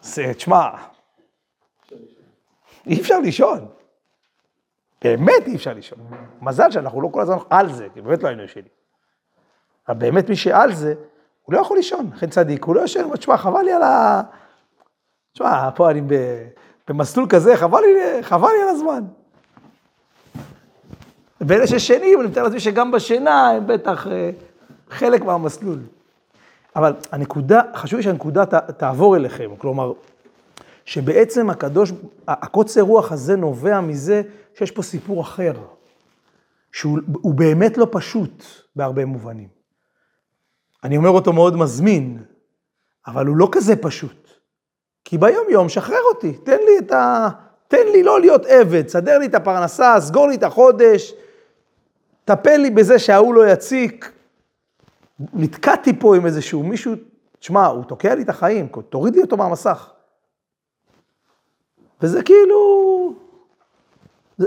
Speaker 1: זה, תשמע, אי אפשר לישון. באמת אי אפשר לישון. מזל שאנחנו לא כל הזמן על זה, כי באמת לא היינו ישנים. אבל באמת מי שעל זה, הוא לא יכול לישון, לכן צדיק, הוא לא אומר, תשמע, חבל לי על ה... תשמע, פה אני במסלול כזה, חבל לי, חבל לי על הזמן. ואלה ששנים, אני מתאר לעצמי שגם בשינה הם בטח אה, חלק מהמסלול. אבל הנקודה, חשוב לי שהנקודה ת, תעבור אליכם, כלומר, שבעצם הקדוש, הקוצר רוח הזה נובע מזה שיש פה סיפור אחר, שהוא באמת לא פשוט בהרבה מובנים. אני אומר אותו מאוד מזמין, אבל הוא לא כזה פשוט. כי ביום יום, שחרר אותי, תן לי את ה... תן לי לא להיות עבד, סדר לי את הפרנסה, סגור לי את החודש, טפל לי בזה שההוא לא יציק. נתקעתי פה עם איזשהו מישהו, תשמע, הוא תוקע לי את החיים, תוריד לי אותו מהמסך. וזה כאילו...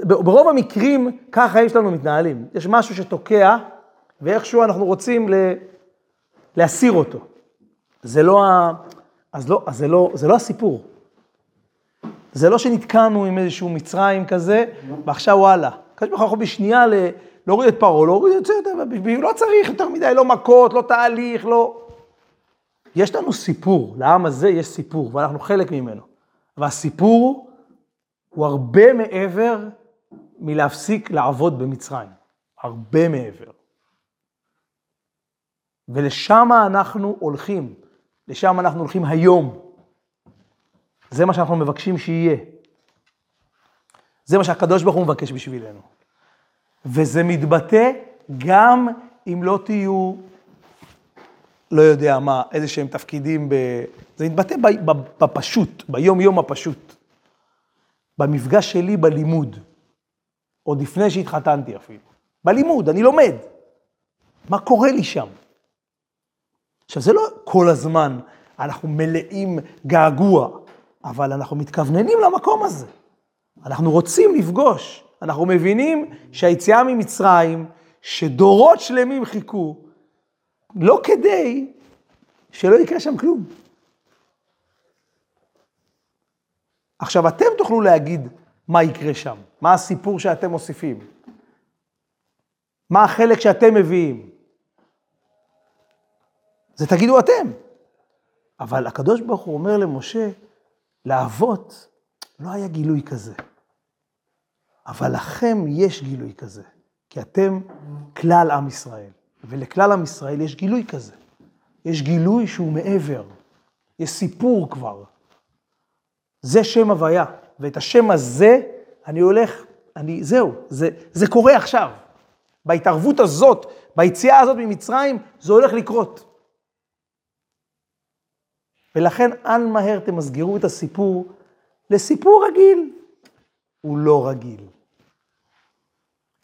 Speaker 1: ברוב המקרים ככה יש לנו מתנהלים. יש משהו שתוקע, ואיכשהו אנחנו רוצים ל... להסיר אותו. זה לא ה... אז לא, אז זה לא, זה לא הסיפור. זה לא שנתקענו עם איזשהו מצרים כזה, ועכשיו וואלה. הקדוש ברוך הוא בשנייה ל... להוריד את פרעה, להוריד את זה, לא צריך יותר מדי, לא מכות, לא תהליך, לא... יש לנו סיפור, לעם הזה יש סיפור, ואנחנו חלק ממנו. והסיפור הוא הרבה מעבר מלהפסיק לעבוד במצרים. הרבה מעבר. ולשם אנחנו הולכים. לשם אנחנו הולכים היום. זה מה שאנחנו מבקשים שיהיה. זה מה שהקדוש ברוך הוא מבקש בשבילנו. וזה מתבטא גם אם לא תהיו, לא יודע מה, איזה שהם תפקידים, ב... זה מתבטא בפשוט, ביום-יום הפשוט. במפגש שלי בלימוד, עוד לפני שהתחתנתי אפילו. בלימוד, אני לומד. מה קורה לי שם? עכשיו, זה לא כל הזמן אנחנו מלאים געגוע, אבל אנחנו מתכווננים למקום הזה. אנחנו רוצים לפגוש. אנחנו מבינים שהיציאה ממצרים, שדורות שלמים חיכו, לא כדי שלא יקרה שם כלום. עכשיו, אתם תוכלו להגיד מה יקרה שם, מה הסיפור שאתם מוסיפים, מה החלק שאתם מביאים. זה תגידו אתם. אבל הקדוש ברוך הוא אומר למשה, לאבות לא היה גילוי כזה. אבל לכם יש גילוי כזה, כי אתם כלל עם ישראל, ולכלל עם ישראל יש גילוי כזה. יש גילוי שהוא מעבר, יש סיפור כבר. זה שם הוויה, ואת השם הזה אני הולך, אני, זהו, זה, זה קורה עכשיו. בהתערבות הזאת, ביציאה הזאת ממצרים, זה הולך לקרות. ולכן אל מהר תמסגרו את הסיפור לסיפור רגיל. הוא לא רגיל.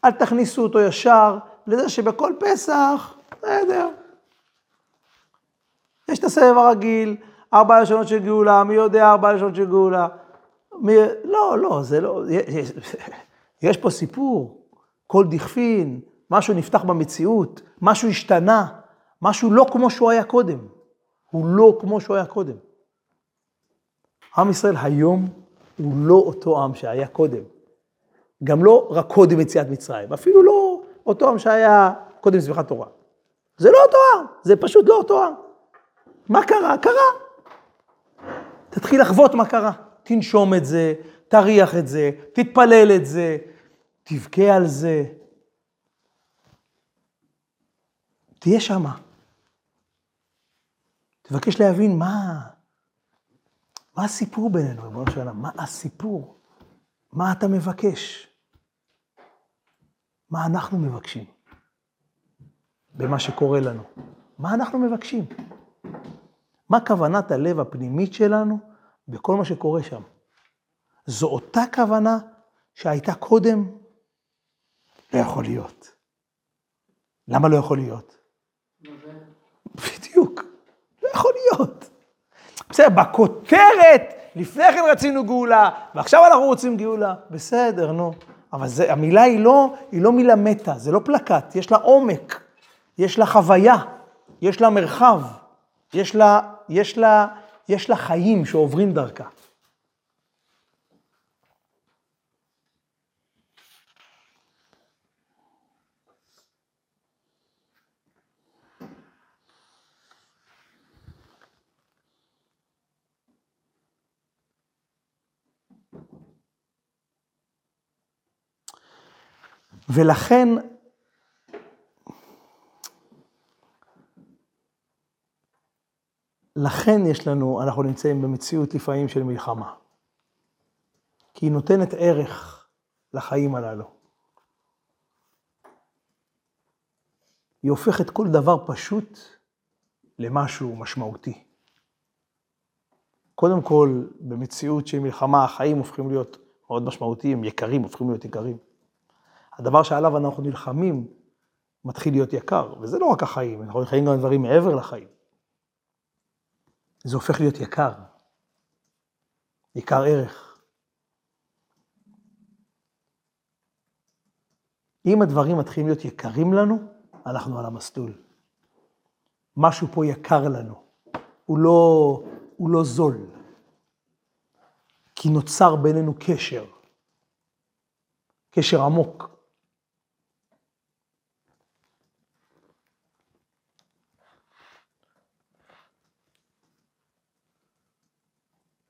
Speaker 1: אל תכניסו אותו ישר לזה שבכל פסח, בסדר. יש את הסבב הרגיל, ארבע לשונות של גאולה, מי יודע ארבע לשונות של גאולה. מי... לא, לא, זה לא... יש, יש פה סיפור, כל דכפין, משהו נפתח במציאות, משהו השתנה, משהו לא כמו שהוא היה קודם. הוא לא כמו שהוא היה קודם. עם ישראל היום הוא לא אותו עם שהיה קודם. גם לא רק קודם יציאת מצרים, אפילו לא אותו עם שהיה קודם שמחת תורה. זה לא אותו עם, זה פשוט לא אותו עם. מה קרה? קרה. תתחיל לחוות מה קרה. תנשום את זה, תריח את זה, תתפלל את זה, תבכה על זה. תהיה שמה. תבקש להבין מה, מה הסיפור בינינו, ריבונו של עולם, מה הסיפור? מה אתה מבקש? מה אנחנו מבקשים במה שקורה לנו? מה אנחנו מבקשים? מה כוונת הלב הפנימית שלנו בכל מה שקורה שם? זו אותה כוונה שהייתה קודם? לא יכול להיות. למה לא יכול להיות? יכול להיות. בסדר, בכותרת, לפני כן רצינו גאולה, ועכשיו אנחנו רוצים גאולה. בסדר, נו. אבל זה, המילה היא לא, היא לא מילה מתה, זה לא פלקט, יש לה עומק, יש לה חוויה, יש לה מרחב, יש לה, יש לה, יש לה חיים שעוברים דרכה. ולכן, לכן יש לנו, אנחנו נמצאים במציאות לפעמים של מלחמה. כי היא נותנת ערך לחיים הללו. היא הופכת כל דבר פשוט למשהו משמעותי. קודם כל, במציאות של מלחמה, החיים הופכים להיות מאוד משמעותיים, יקרים, הופכים להיות יקרים. הדבר שעליו אנחנו נלחמים מתחיל להיות יקר, וזה לא רק החיים, אנחנו חיים גם דברים מעבר לחיים. זה הופך להיות יקר, יקר ערך. אם הדברים מתחילים להיות יקרים לנו, אנחנו על המסלול. משהו פה יקר לנו, הוא לא, הוא לא זול, כי נוצר בינינו קשר, קשר עמוק.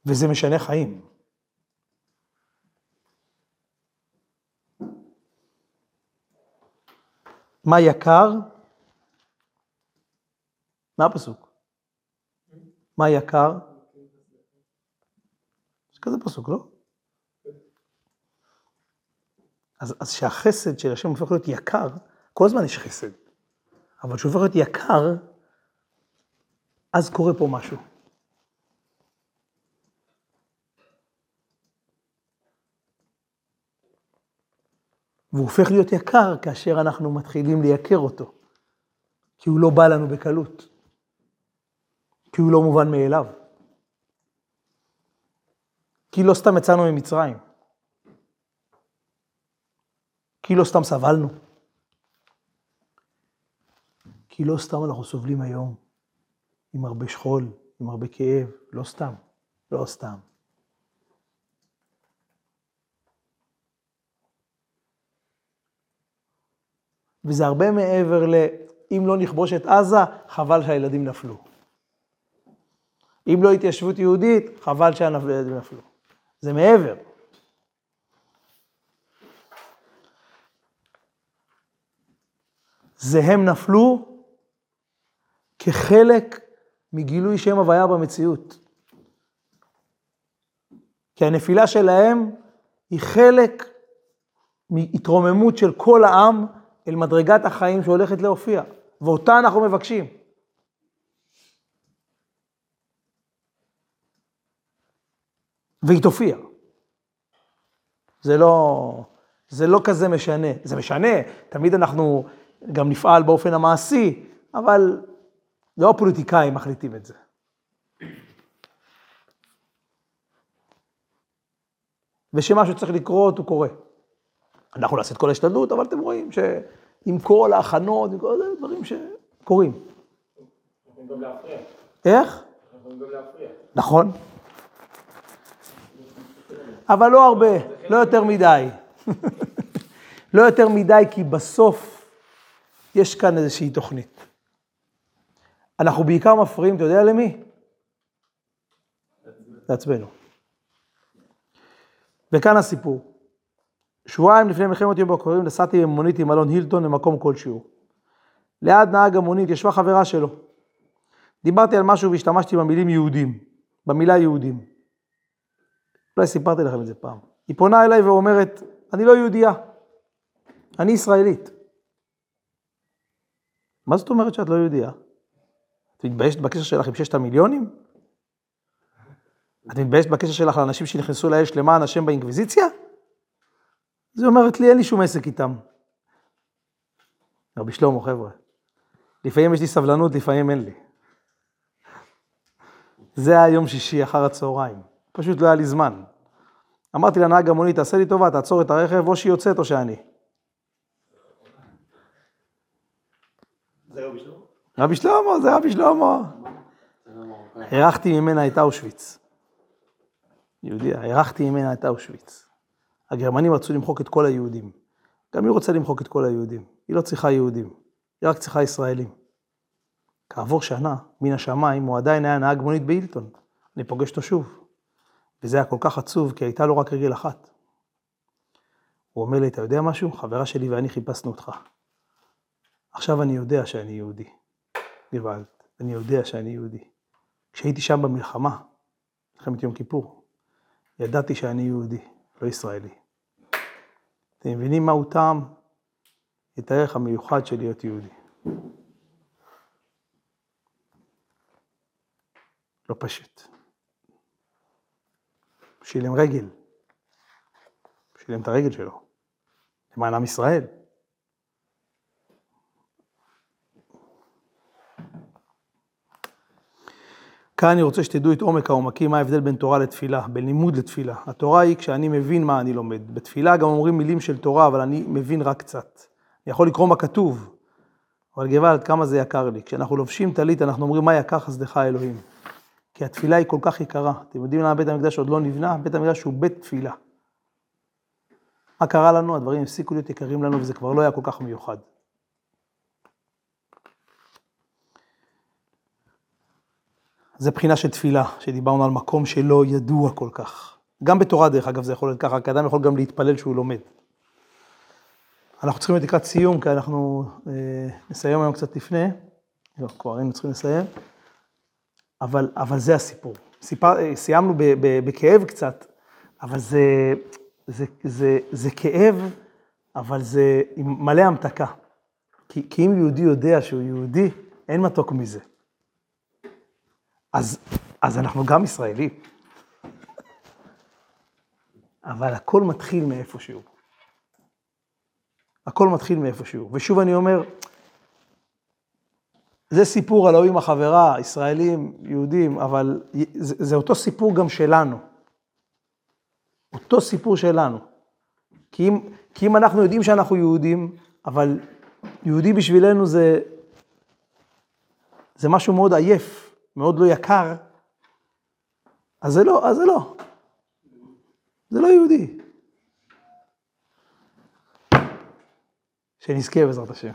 Speaker 1: וזה משנה חיים. מה יקר? מה הפסוק? מה יקר? יש כזה פסוק, לא? אז, אז שהחסד של השם הופך להיות יקר, כל הזמן יש חסד. אבל כשהוא הופך להיות יקר, אז קורה פה משהו. והוא הופך להיות יקר כאשר אנחנו מתחילים לייקר אותו, כי הוא לא בא לנו בקלות, כי הוא לא מובן מאליו. כי לא סתם יצאנו ממצרים, כי לא סתם סבלנו, כי לא סתם אנחנו סובלים היום עם הרבה שכול, עם הרבה כאב, לא סתם, לא סתם. וזה הרבה מעבר ל... אם לא נכבוש את עזה, חבל שהילדים נפלו. אם לא התיישבות יהודית, חבל שהילדים נפלו. זה מעבר. זה הם נפלו כחלק מגילוי שם הוויה במציאות. כי הנפילה שלהם היא חלק מהתרוממות של כל העם אל מדרגת החיים שהולכת להופיע, ואותה אנחנו מבקשים. והיא תופיע. זה לא, זה לא כזה משנה. זה משנה, תמיד אנחנו גם נפעל באופן המעשי, אבל לא הפוליטיקאים מחליטים את זה. ושמשהו צריך לקרות, הוא קורה. אנחנו נעשה את כל ההשתדלות, אבל אתם רואים שעם כל ההכנות, עם כל זה, דברים שקורים. איך? נכון. אבל לא הרבה, לא יותר מדי. לא יותר מדי, כי בסוף יש כאן איזושהי תוכנית. אנחנו בעיקר מפריעים, אתה יודע למי? לעצמנו. וכאן הסיפור. שבועיים לפני מלחמת יום הכיפורים נסעתי במונית עם אלון הילטון למקום כלשהו. ליד נהג המונית ישבה חברה שלו. דיברתי על משהו והשתמשתי במילים יהודים, במילה יהודים. אולי סיפרתי לכם את זה פעם. היא פונה אליי ואומרת, אני לא יהודייה, אני ישראלית. מה זאת אומרת שאת לא יהודייה? את מתביישת בקשר שלך עם ששת המיליונים? את מתביישת בקשר שלך לאנשים שנכנסו לאש למען השם באינקוויזיציה? אז היא אומרת לי, אין לי שום עסק איתם. רבי שלמה, חבר'ה, לפעמים יש לי סבלנות, לפעמים אין לי. זה היה יום שישי אחר הצהריים, פשוט לא היה לי זמן. אמרתי לנהג המונית, תעשה לי טובה, תעצור את הרכב, או שהיא יוצאת או שאני.
Speaker 3: זה רבי שלמה?
Speaker 1: רבי שלמה, זה רבי שלמה. הרחתי ממנה את אושוויץ. יהודיה, הרחתי ממנה את אושוויץ. הגרמנים רצו למחוק את כל היהודים. גם היא רוצה למחוק את כל היהודים. היא לא צריכה יהודים, היא רק צריכה ישראלים. כעבור שנה, מן השמיים, הוא עדיין היה נהג מונית בהילטון. אני פוגש אותו שוב. וזה היה כל כך עצוב, כי הייתה לו רק רגל אחת. הוא אומר לי, אתה יודע משהו? חברה שלי ואני חיפשנו אותך. עכשיו אני יודע שאני יהודי. גוואלד, אני יודע שאני יהודי. כשהייתי שם במלחמה, מלחמת יום כיפור, ידעתי שאני יהודי, לא ישראלי. אתם מבינים מהו טעם? את הערך המיוחד של להיות יהודי. לא פשוט. שילם רגל. שילם את הרגל שלו. למען עם ישראל. כאן אני רוצה שתדעו את עומק העומקים, מה ההבדל בין תורה לתפילה, בין לימוד לתפילה. התורה היא כשאני מבין מה אני לומד. בתפילה גם אומרים מילים של תורה, אבל אני מבין רק קצת. אני יכול לקרוא מה כתוב, אבל גוואלד, כמה זה יקר לי. כשאנחנו לובשים טלית, אנחנו אומרים, מה יקר חסדך אלוהים. כי התפילה היא כל כך יקרה. אתם יודעים למה בית המקדש עוד לא נבנה? בית המקדש הוא בית תפילה. מה קרה לנו? הדברים הפסיקו להיות יקרים לנו, וזה כבר לא היה כל כך מיוחד. זה בחינה של תפילה, שדיברנו על מקום שלא ידוע כל כך. גם בתורה, דרך אגב, זה יכול להיות ככה, כי אדם יכול גם להתפלל שהוא לומד. אנחנו צריכים להיות לקראת סיום, כי אנחנו אה, נסיים היום קצת לפני. לא, כבר היינו צריכים לסיים. אבל, אבל זה הסיפור. סיפר, אה, סיימנו ב, ב, בכאב קצת, אבל זה, זה, זה, זה כאב, אבל זה מלא המתקה. כי, כי אם יהודי יודע שהוא יהודי, אין מתוק מזה. אז, אז אנחנו גם ישראלים. אבל הכל מתחיל מאיפשהו. הכל מתחיל מאיפשהו. ושוב אני אומר, זה סיפור על ההוא עם החברה, ישראלים, יהודים, אבל זה, זה אותו סיפור גם שלנו. אותו סיפור שלנו. כי אם, כי אם אנחנו יודעים שאנחנו יהודים, אבל יהודי בשבילנו זה, זה משהו מאוד עייף, מאוד לא יקר, אז זה לא, אז זה לא. זה לא יהודי. שנזכה בעזרת השם.